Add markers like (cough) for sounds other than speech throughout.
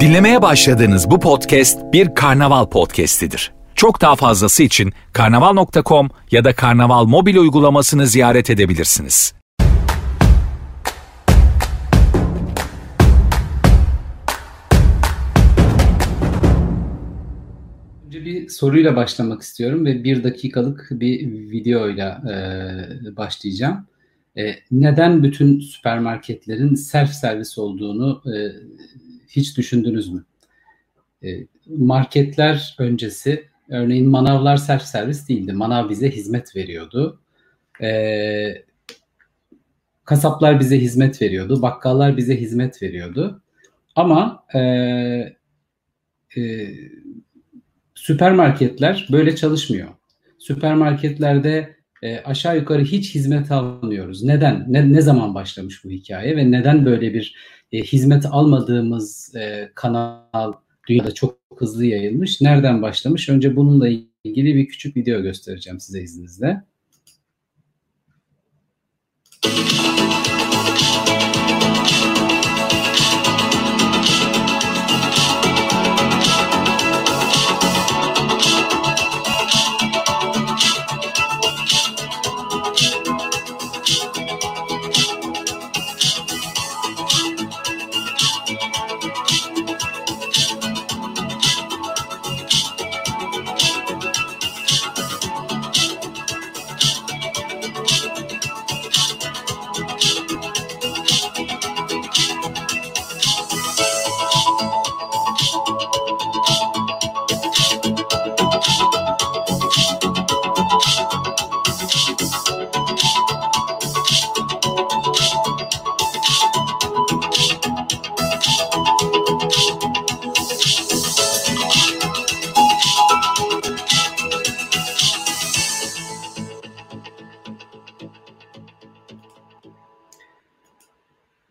Dinlemeye başladığınız bu podcast bir karnaval podcastidir. Çok daha fazlası için karnaval.com ya da karnaval mobil uygulamasını ziyaret edebilirsiniz. Önce bir soruyla başlamak istiyorum ve bir dakikalık bir videoyla e, başlayacağım. E, neden bütün süpermarketlerin self servis olduğunu e, hiç düşündünüz mü? E, marketler öncesi örneğin manavlar self servis değildi. Manav bize hizmet veriyordu. E, kasaplar bize hizmet veriyordu. Bakkallar bize hizmet veriyordu. Ama e, e, süpermarketler böyle çalışmıyor. Süpermarketlerde e, aşağı yukarı hiç hizmet almıyoruz. Neden? Ne, ne zaman başlamış bu hikaye ve neden böyle bir e, hizmet almadığımız e, kanal dünyada çok hızlı yayılmış? Nereden başlamış? Önce bununla ilgili bir küçük video göstereceğim size izninizle.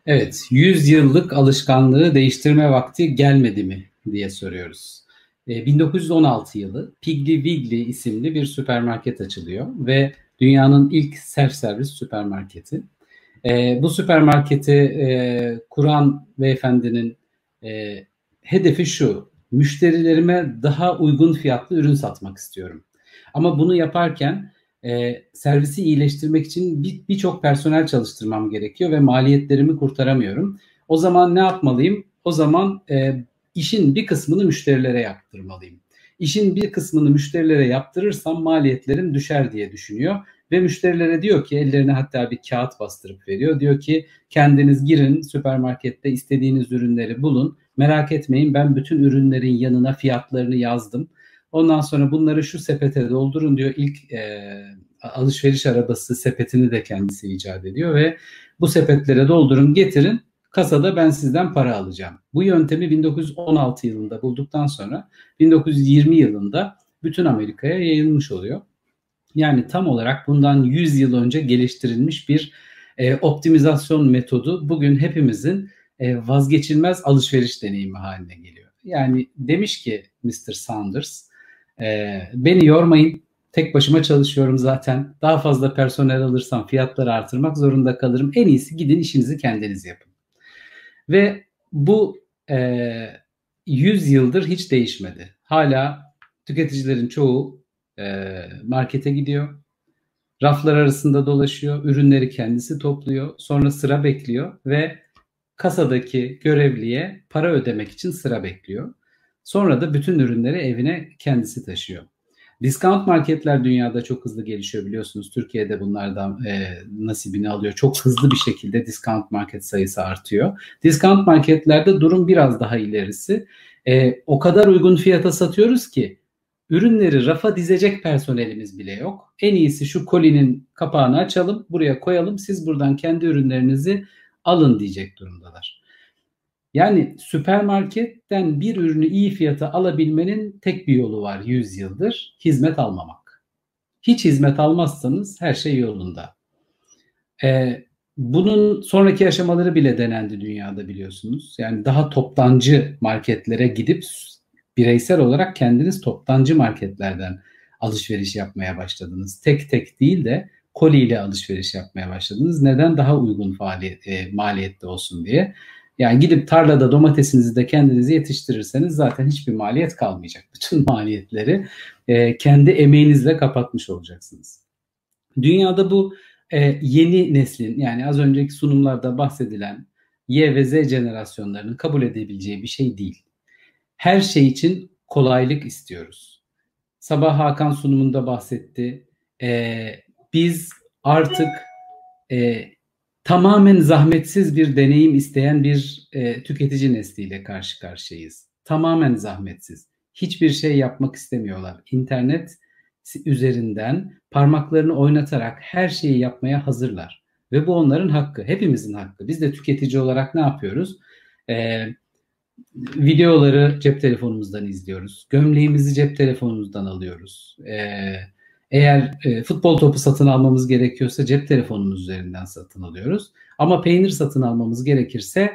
Evet, 100 yıllık alışkanlığı değiştirme vakti gelmedi mi diye soruyoruz. 1916 yılı Piggly Wiggly isimli bir süpermarket açılıyor ve dünyanın ilk self servis süpermarketi. bu süpermarketi kuran beyefendinin hedefi şu, müşterilerime daha uygun fiyatlı ürün satmak istiyorum. Ama bunu yaparken e, servisi iyileştirmek için birçok bir personel çalıştırmam gerekiyor ve maliyetlerimi kurtaramıyorum. O zaman ne yapmalıyım? O zaman e, işin bir kısmını müşterilere yaptırmalıyım. İşin bir kısmını müşterilere yaptırırsam maliyetlerim düşer diye düşünüyor ve müşterilere diyor ki ellerine hatta bir kağıt bastırıp veriyor. Diyor ki kendiniz girin süpermarkette istediğiniz ürünleri bulun. Merak etmeyin ben bütün ürünlerin yanına fiyatlarını yazdım. Ondan sonra bunları şu sepete doldurun diyor. İlk e, alışveriş arabası sepetini de kendisi icat ediyor ve bu sepetlere doldurun getirin kasada ben sizden para alacağım. Bu yöntemi 1916 yılında bulduktan sonra 1920 yılında bütün Amerika'ya yayılmış oluyor. Yani tam olarak bundan 100 yıl önce geliştirilmiş bir e, optimizasyon metodu bugün hepimizin e, vazgeçilmez alışveriş deneyimi haline geliyor. Yani demiş ki Mr. Sanders e, beni yormayın. Tek başıma çalışıyorum zaten. Daha fazla personel alırsam fiyatları artırmak zorunda kalırım. En iyisi gidin işinizi kendiniz yapın. Ve bu e, 100 yıldır hiç değişmedi. Hala tüketicilerin çoğu e, markete gidiyor. Raflar arasında dolaşıyor. Ürünleri kendisi topluyor. Sonra sıra bekliyor ve kasadaki görevliye para ödemek için sıra bekliyor. Sonra da bütün ürünleri evine kendisi taşıyor. Discount marketler dünyada çok hızlı gelişiyor biliyorsunuz. Türkiye'de bunlardan e, nasibini alıyor. Çok hızlı bir şekilde discount market sayısı artıyor. Discount marketlerde durum biraz daha ilerisi. E, o kadar uygun fiyata satıyoruz ki ürünleri rafa dizecek personelimiz bile yok. En iyisi şu kolinin kapağını açalım, buraya koyalım. Siz buradan kendi ürünlerinizi alın diyecek durumdalar. Yani süpermarketten bir ürünü iyi fiyata alabilmenin tek bir yolu var 100 yıldır. Hizmet almamak. Hiç hizmet almazsanız her şey yolunda. Ee, bunun sonraki aşamaları bile denendi dünyada biliyorsunuz. Yani daha toptancı marketlere gidip bireysel olarak kendiniz toptancı marketlerden alışveriş yapmaya başladınız. Tek tek değil de koliyle alışveriş yapmaya başladınız. Neden? Daha uygun faaliyet, e, maliyette olsun diye. Yani gidip tarlada domatesinizi de kendiniz yetiştirirseniz zaten hiçbir maliyet kalmayacak. Bütün (laughs) maliyetleri e, kendi emeğinizle kapatmış olacaksınız. Dünyada bu e, yeni neslin yani az önceki sunumlarda bahsedilen Y ve Z jenerasyonlarının kabul edebileceği bir şey değil. Her şey için kolaylık istiyoruz. Sabah Hakan sunumunda bahsetti. E, biz artık e, tamamen zahmetsiz bir deneyim isteyen bir e, tüketici nesliyle karşı karşıyayız. Tamamen zahmetsiz. Hiçbir şey yapmak istemiyorlar. İnternet üzerinden parmaklarını oynatarak her şeyi yapmaya hazırlar. Ve bu onların hakkı. Hepimizin hakkı. Biz de tüketici olarak ne yapıyoruz? Ee, videoları cep telefonumuzdan izliyoruz. Gömleğimizi cep telefonumuzdan alıyoruz. Ee, eğer e, futbol topu satın almamız gerekiyorsa cep telefonumuz üzerinden satın alıyoruz. Ama peynir satın almamız gerekirse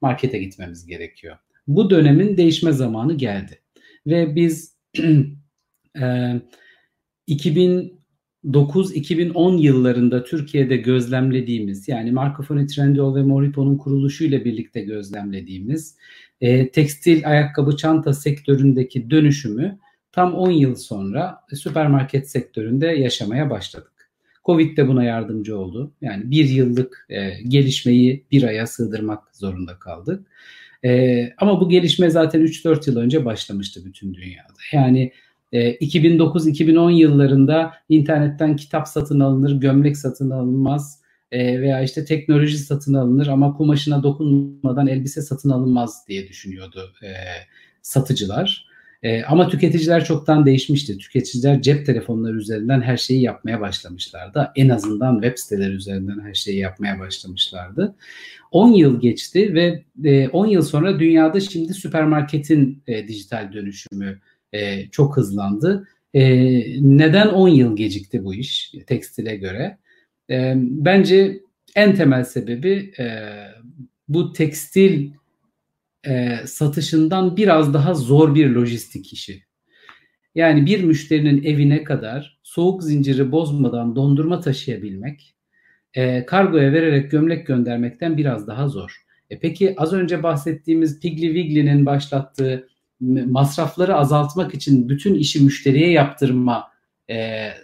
markete gitmemiz gerekiyor. Bu dönemin değişme zamanı geldi. Ve biz (clears throat) e, 2009-2010 yıllarında Türkiye'de gözlemlediğimiz yani Marco Foni Trendyol ve Moripo'nun kuruluşuyla birlikte gözlemlediğimiz e, tekstil, ayakkabı, çanta sektöründeki dönüşümü tam 10 yıl sonra süpermarket sektöründe yaşamaya başladık. Covid de buna yardımcı oldu. Yani bir yıllık e, gelişmeyi bir aya sığdırmak zorunda kaldık. E, ama bu gelişme zaten 3-4 yıl önce başlamıştı bütün dünyada. Yani 2009-2010 e, yıllarında internetten kitap satın alınır, gömlek satın alınmaz e, veya işte teknoloji satın alınır ama kumaşına dokunmadan elbise satın alınmaz diye düşünüyordu e, satıcılar. Ama tüketiciler çoktan değişmişti. Tüketiciler cep telefonları üzerinden her şeyi yapmaya başlamışlardı. En azından web siteleri üzerinden her şeyi yapmaya başlamışlardı. 10 yıl geçti ve 10 yıl sonra dünyada şimdi süpermarketin dijital dönüşümü e, çok hızlandı. E, neden 10 yıl gecikti bu iş tekstile göre? E, bence en temel sebebi e, bu tekstil e, satışından biraz daha zor bir lojistik işi. Yani bir müşterinin evine kadar soğuk zinciri bozmadan dondurma taşıyabilmek, e, kargoya vererek gömlek göndermekten biraz daha zor. E peki az önce bahsettiğimiz Piggly Wiggly'nin başlattığı masrafları azaltmak için bütün işi müşteriye yaptırma e, e,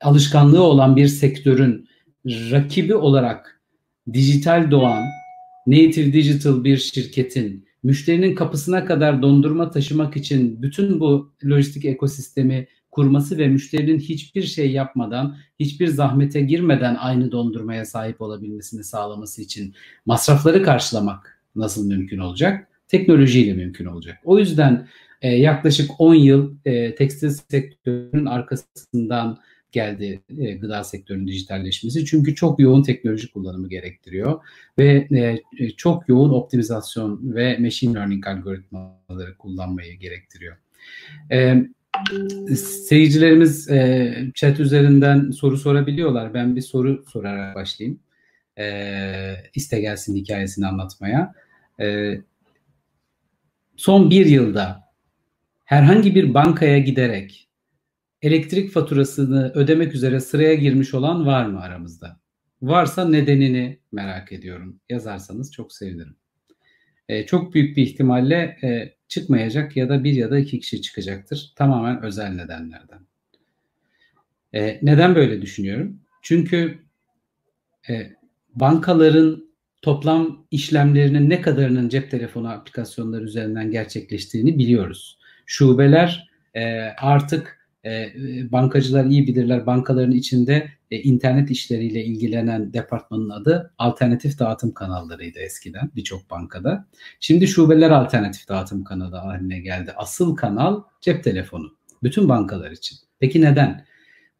alışkanlığı olan bir sektörün rakibi olarak dijital doğan, native digital bir şirketin müşterinin kapısına kadar dondurma taşımak için bütün bu lojistik ekosistemi kurması ve müşterinin hiçbir şey yapmadan, hiçbir zahmete girmeden aynı dondurmaya sahip olabilmesini sağlaması için masrafları karşılamak nasıl mümkün olacak? teknolojiyle mümkün olacak. O yüzden e, yaklaşık 10 yıl e, tekstil sektörünün arkasından geldi e, gıda sektörünün dijitalleşmesi. Çünkü çok yoğun teknoloji kullanımı gerektiriyor ve e, e çok yoğun optimizasyon ve machine learning algoritmaları kullanmayı gerektiriyor. E, seyircilerimiz e, chat üzerinden soru sorabiliyorlar. Ben bir soru sorarak başlayayım. E, iste gelsin hikayesini anlatmaya. E, son bir yılda herhangi bir bankaya giderek elektrik faturasını ödemek üzere sıraya girmiş olan var mı aramızda? Varsa nedenini merak ediyorum. Yazarsanız çok sevinirim. Ee, çok büyük bir ihtimalle e, çıkmayacak ya da bir ya da iki kişi çıkacaktır. Tamamen özel nedenlerden. E, neden böyle düşünüyorum? Çünkü e, bankaların toplam işlemlerinin ne kadarının cep telefonu aplikasyonları üzerinden gerçekleştiğini biliyoruz. Şubeler e, artık e, bankacılar iyi bilirler bankaların içinde e, internet işleriyle ilgilenen departmanın adı alternatif dağıtım kanallarıydı eskiden birçok bankada. Şimdi şubeler alternatif dağıtım kanalı haline geldi. Asıl kanal cep telefonu bütün bankalar için. Peki neden?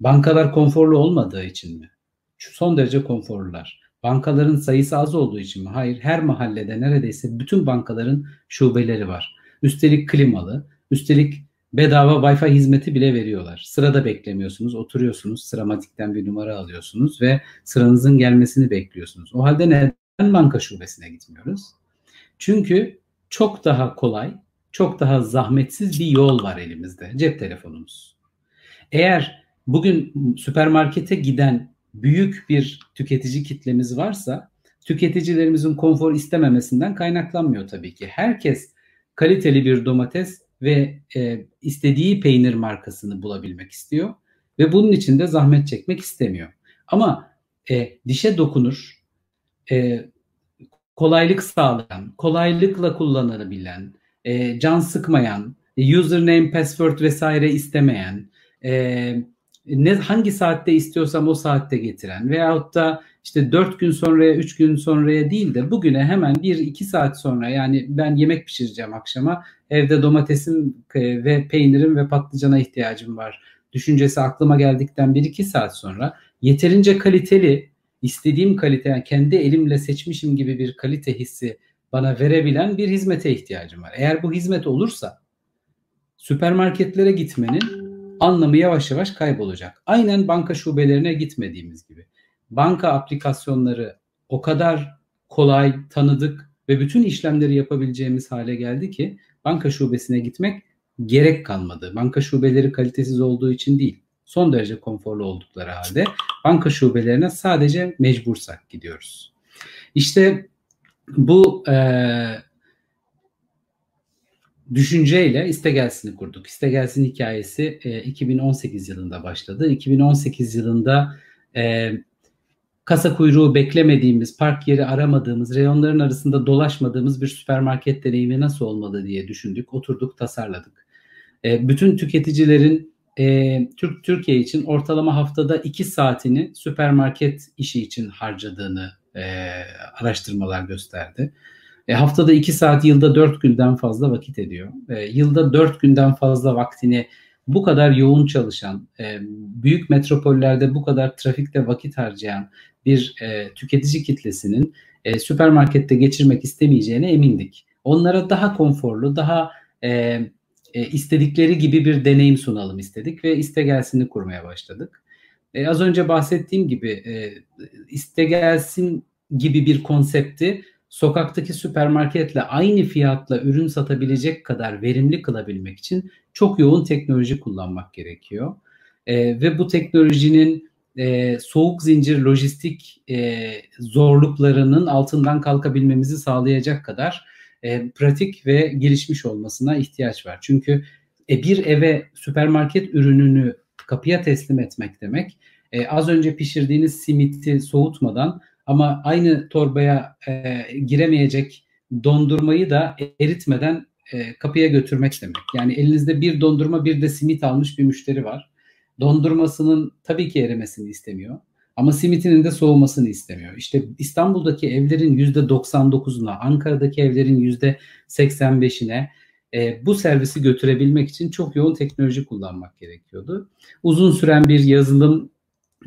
Bankalar konforlu olmadığı için mi? Son derece konforlular. Bankaların sayısı az olduğu için mi? Hayır. Her mahallede neredeyse bütün bankaların şubeleri var. Üstelik klimalı. Üstelik bedava Wi-Fi hizmeti bile veriyorlar. Sırada beklemiyorsunuz. Oturuyorsunuz. Sıramatikten bir numara alıyorsunuz ve sıranızın gelmesini bekliyorsunuz. O halde neden banka şubesine gitmiyoruz? Çünkü çok daha kolay, çok daha zahmetsiz bir yol var elimizde. Cep telefonumuz. Eğer bugün süpermarkete giden büyük bir tüketici kitlemiz varsa tüketicilerimizin konfor istememesinden kaynaklanmıyor tabii ki. Herkes kaliteli bir domates ve e, istediği peynir markasını bulabilmek istiyor ve bunun için de zahmet çekmek istemiyor. Ama e, dişe dokunur, e, kolaylık sağlayan, kolaylıkla kullanılabilen, e, can sıkmayan, username, password vesaire istemeyen, e, ne hangi saatte istiyorsam o saatte getiren veyahut da işte 4 gün sonraya 3 gün sonraya değil de bugüne hemen 1-2 saat sonra yani ben yemek pişireceğim akşama evde domatesim e, ve peynirim ve patlıcana ihtiyacım var düşüncesi aklıma geldikten 1-2 saat sonra yeterince kaliteli istediğim kalite yani kendi elimle seçmişim gibi bir kalite hissi bana verebilen bir hizmete ihtiyacım var. Eğer bu hizmet olursa süpermarketlere gitmenin anlamı yavaş yavaş kaybolacak. Aynen banka şubelerine gitmediğimiz gibi. Banka aplikasyonları o kadar kolay, tanıdık ve bütün işlemleri yapabileceğimiz hale geldi ki banka şubesine gitmek gerek kalmadı. Banka şubeleri kalitesiz olduğu için değil, son derece konforlu oldukları halde banka şubelerine sadece mecbursak gidiyoruz. İşte bu e, düşünceyle İstegelsin'i kurduk. İstegelsin hikayesi e, 2018 yılında başladı. 2018 yılında e, kasa kuyruğu beklemediğimiz, park yeri aramadığımız, reyonların arasında dolaşmadığımız bir süpermarket deneyimi nasıl olmalı diye düşündük, oturduk, tasarladık. E, bütün tüketicilerin e, Türk Türkiye için ortalama haftada 2 saatini süpermarket işi için harcadığını e, araştırmalar gösterdi. E, haftada 2 saat, yılda 4 günden fazla vakit ediyor. E, yılda 4 günden fazla vaktini bu kadar yoğun çalışan, e, büyük metropollerde bu kadar trafikte vakit harcayan bir e, tüketici kitlesinin e, süpermarkette geçirmek istemeyeceğine emindik. Onlara daha konforlu, daha e, e, istedikleri gibi bir deneyim sunalım istedik ve iste gelsini kurmaya başladık. E, az önce bahsettiğim gibi e, iste gelsin gibi bir konsepti sokaktaki süpermarketle aynı fiyatla ürün satabilecek kadar verimli kılabilmek için çok yoğun teknoloji kullanmak gerekiyor. E, ve bu teknolojinin e, soğuk zincir lojistik e, zorluklarının altından kalkabilmemizi sağlayacak kadar e, pratik ve gelişmiş olmasına ihtiyaç var. Çünkü e, bir eve süpermarket ürününü kapıya teslim etmek demek e, az önce pişirdiğiniz simiti soğutmadan ama aynı torbaya e, giremeyecek dondurmayı da eritmeden e, kapıya götürmek demek. Yani elinizde bir dondurma bir de simit almış bir müşteri var. Dondurmasının tabii ki erimesini istemiyor. Ama simitinin de soğumasını istemiyor. İşte İstanbul'daki evlerin %99'una, Ankara'daki evlerin %85'ine e, bu servisi götürebilmek için çok yoğun teknoloji kullanmak gerekiyordu. Uzun süren bir yazılım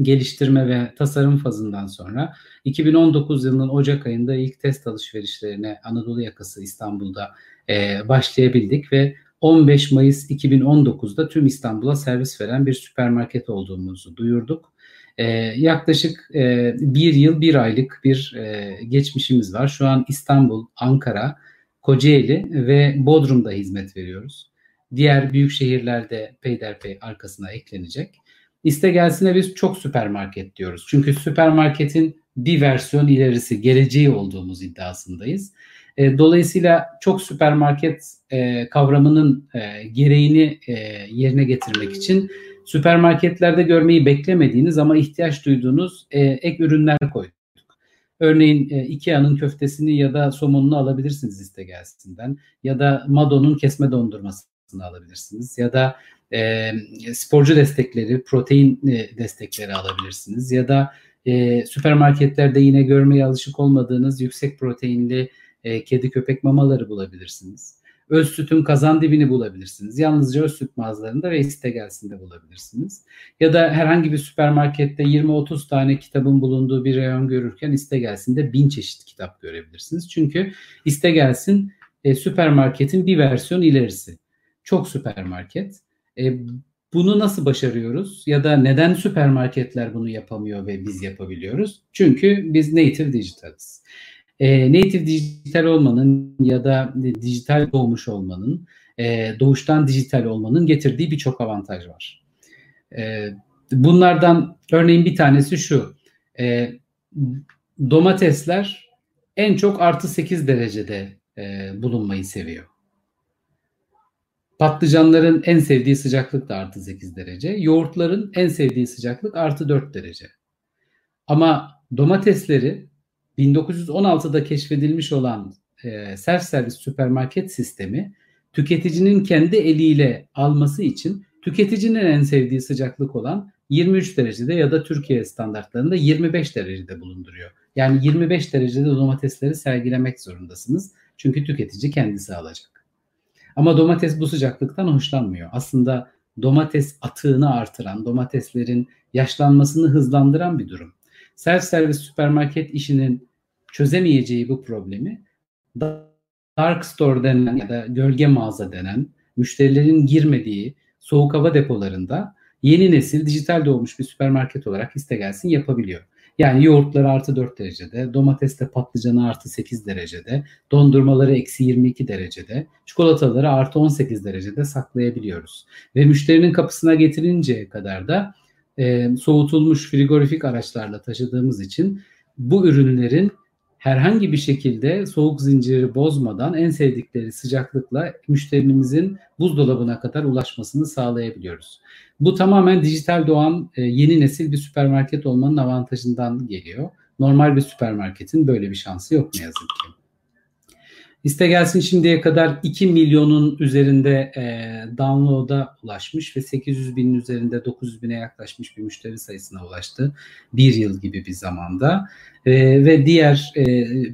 geliştirme ve tasarım fazından sonra 2019 yılının Ocak ayında ilk test alışverişlerine Anadolu yakası İstanbul'da e, başlayabildik ve 15 Mayıs 2019'da tüm İstanbul'a servis veren bir süpermarket olduğumuzu duyurduk. E, yaklaşık e, bir yıl bir aylık bir e, geçmişimiz var. Şu an İstanbul, Ankara, Kocaeli ve Bodrum'da hizmet veriyoruz. Diğer büyük şehirlerde peyderpey arkasına eklenecek. İste gelsine biz çok süpermarket diyoruz. Çünkü süpermarketin bir versiyon ilerisi, geleceği olduğumuz iddiasındayız. E, dolayısıyla çok süpermarket e, kavramının e, gereğini e, yerine getirmek için süpermarketlerde görmeyi beklemediğiniz ama ihtiyaç duyduğunuz e, ek ürünler koyduk. Örneğin e, Ikea'nın köftesini ya da somonunu alabilirsiniz iste gelsinden ya da Mado'nun kesme dondurmasını alabilirsiniz ya da e, sporcu destekleri, protein e, destekleri alabilirsiniz ya da e, süpermarketlerde yine görmeye alışık olmadığınız yüksek proteinli e, kedi köpek mamaları bulabilirsiniz. Öz sütün kazan dibini bulabilirsiniz. Yalnızca öz süt mağazalarında ve istegelsinde bulabilirsiniz. Ya da herhangi bir süpermarkette 20-30 tane kitabın bulunduğu bir reyon görürken istegelsinde bin çeşit kitap görebilirsiniz. Çünkü istegelsin e, süpermarketin bir versiyon ilerisi. Çok süpermarket e, bunu nasıl başarıyoruz? Ya da neden süpermarketler bunu yapamıyor ve biz yapabiliyoruz? Çünkü biz native digitalız. E, native dijital olmanın ya da dijital doğmuş olmanın, e, doğuştan dijital olmanın getirdiği birçok avantaj var. E, bunlardan örneğin bir tanesi şu. E, domatesler en çok artı 8 derecede e, bulunmayı seviyor. Patlıcanların en sevdiği sıcaklık da artı 8 derece. Yoğurtların en sevdiği sıcaklık artı 4 derece. Ama domatesleri 1916'da keşfedilmiş olan e, self servis süpermarket sistemi tüketicinin kendi eliyle alması için tüketicinin en sevdiği sıcaklık olan 23 derecede ya da Türkiye standartlarında 25 derecede bulunduruyor. Yani 25 derecede domatesleri sergilemek zorundasınız. Çünkü tüketici kendisi alacak. Ama domates bu sıcaklıktan hoşlanmıyor. Aslında domates atığını artıran, domateslerin yaşlanmasını hızlandıran bir durum. Self servis süpermarket işinin çözemeyeceği bu problemi dark store denen ya da gölge mağaza denen müşterilerin girmediği soğuk hava depolarında yeni nesil dijital doğmuş bir süpermarket olarak iste gelsin yapabiliyor. Yani yoğurtları artı 4 derecede, domatesle patlıcanı artı 8 derecede, dondurmaları eksi 22 derecede, çikolataları artı 18 derecede saklayabiliyoruz. Ve müşterinin kapısına getirinceye kadar da e, soğutulmuş frigorifik araçlarla taşıdığımız için bu ürünlerin herhangi bir şekilde soğuk zinciri bozmadan en sevdikleri sıcaklıkla müşterimizin buzdolabına kadar ulaşmasını sağlayabiliyoruz. Bu tamamen dijital doğan e, yeni nesil bir süpermarket olmanın avantajından geliyor. Normal bir süpermarketin böyle bir şansı yok ne yazık ki. İste gelsin şimdiye kadar 2 milyonun üzerinde e, download'a ulaşmış ve 800 binin üzerinde 900 bine yaklaşmış bir müşteri sayısına ulaştı. Bir yıl gibi bir zamanda. E, ve diğer e,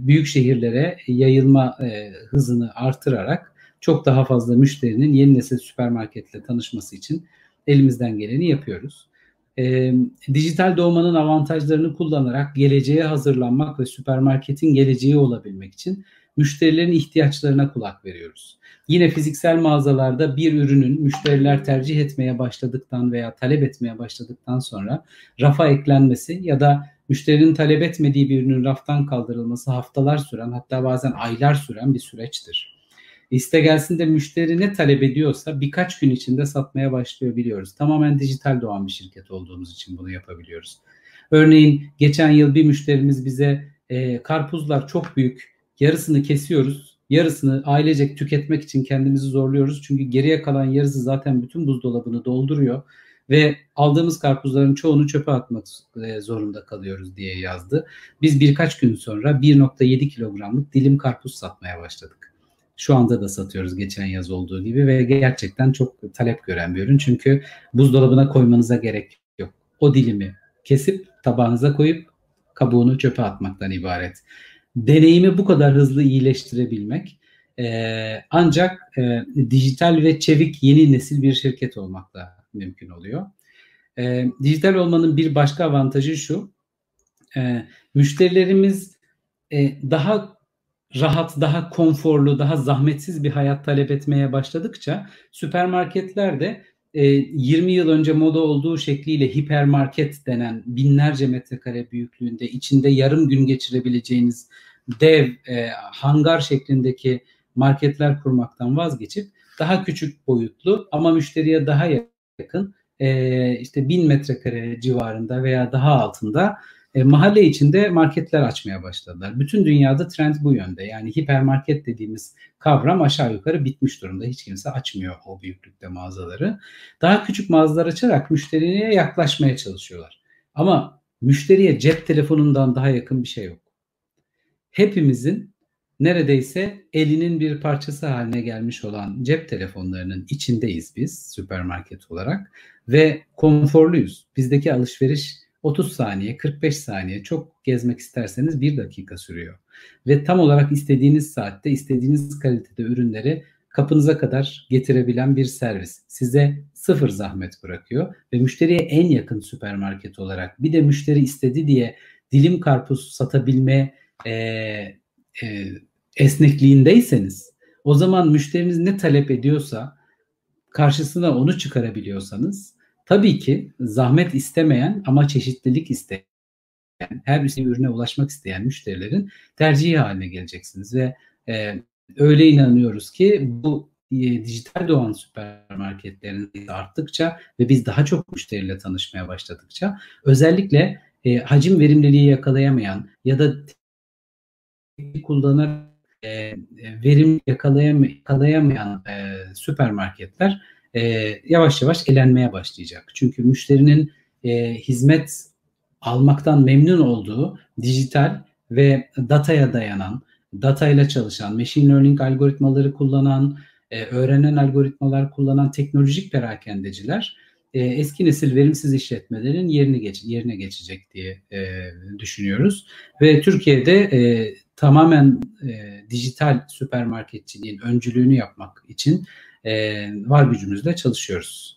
büyük şehirlere yayılma e, hızını artırarak çok daha fazla müşterinin yeni nesil süpermarketle tanışması için elimizden geleni yapıyoruz. E, dijital doğmanın avantajlarını kullanarak geleceğe hazırlanmak ve süpermarketin geleceği olabilmek için müşterilerin ihtiyaçlarına kulak veriyoruz. Yine fiziksel mağazalarda bir ürünün müşteriler tercih etmeye başladıktan veya talep etmeye başladıktan sonra rafa eklenmesi ya da müşterinin talep etmediği bir ürünün raftan kaldırılması haftalar süren hatta bazen aylar süren bir süreçtir. İste gelsin de müşteri ne talep ediyorsa birkaç gün içinde satmaya başlıyor biliyoruz. Tamamen dijital doğan bir şirket olduğumuz için bunu yapabiliyoruz. Örneğin geçen yıl bir müşterimiz bize e, karpuzlar çok büyük yarısını kesiyoruz. Yarısını ailecek tüketmek için kendimizi zorluyoruz. Çünkü geriye kalan yarısı zaten bütün buzdolabını dolduruyor ve aldığımız karpuzların çoğunu çöpe atmak e, zorunda kalıyoruz diye yazdı. Biz birkaç gün sonra 1.7 kilogramlık dilim karpuz satmaya başladık. Şu anda da satıyoruz geçen yaz olduğu gibi ve gerçekten çok talep gören bir ürün. Çünkü buzdolabına koymanıza gerek yok. O dilimi kesip tabağınıza koyup kabuğunu çöpe atmaktan ibaret deneyimi bu kadar hızlı iyileştirebilmek e, ancak e, dijital ve çevik yeni nesil bir şirket olmakla mümkün oluyor. E, dijital olmanın bir başka avantajı şu, e, müşterilerimiz e, daha rahat, daha konforlu, daha zahmetsiz bir hayat talep etmeye başladıkça süpermarketler de 20 yıl önce moda olduğu şekliyle hipermarket denen binlerce metrekare büyüklüğünde içinde yarım gün geçirebileceğiniz dev e, hangar şeklindeki marketler kurmaktan vazgeçip daha küçük boyutlu ama müşteriye daha yakın e, işte bin metrekare civarında veya daha altında e, mahalle içinde marketler açmaya başladılar. Bütün dünyada trend bu yönde. Yani hipermarket dediğimiz kavram aşağı yukarı bitmiş durumda. Hiç kimse açmıyor o büyüklükte mağazaları. Daha küçük mağazalar açarak müşteriye yaklaşmaya çalışıyorlar. Ama müşteriye cep telefonundan daha yakın bir şey yok hepimizin neredeyse elinin bir parçası haline gelmiş olan cep telefonlarının içindeyiz biz süpermarket olarak ve konforluyuz. Bizdeki alışveriş 30 saniye, 45 saniye çok gezmek isterseniz 1 dakika sürüyor. Ve tam olarak istediğiniz saatte, istediğiniz kalitede ürünleri kapınıza kadar getirebilen bir servis. Size sıfır zahmet bırakıyor ve müşteriye en yakın süpermarket olarak bir de müşteri istedi diye dilim karpuz satabilme e, e, esnekliğindeyseniz o zaman müşteriniz ne talep ediyorsa karşısına onu çıkarabiliyorsanız tabii ki zahmet istemeyen ama çeşitlilik isteyen her bir ürüne ulaşmak isteyen müşterilerin tercihi haline geleceksiniz ve e, öyle inanıyoruz ki bu e, dijital doğan süpermarketlerin arttıkça ve biz daha çok müşteriyle tanışmaya başladıkça özellikle e, hacim verimliliği yakalayamayan ya da kullanarak e, verim yakalayam yakalayamayan e, süpermarketler e, yavaş yavaş elenmeye başlayacak. Çünkü müşterinin e, hizmet almaktan memnun olduğu dijital ve dataya dayanan, datayla çalışan, machine learning algoritmaları kullanan, e, öğrenen algoritmalar kullanan teknolojik perakendeciler e, eski nesil verimsiz işletmelerin yerini geç, yerine geçecek diye e, düşünüyoruz. Ve Türkiye'de e, tamamen e, dijital süpermarketçiliğin öncülüğünü yapmak için e, var gücümüzle çalışıyoruz.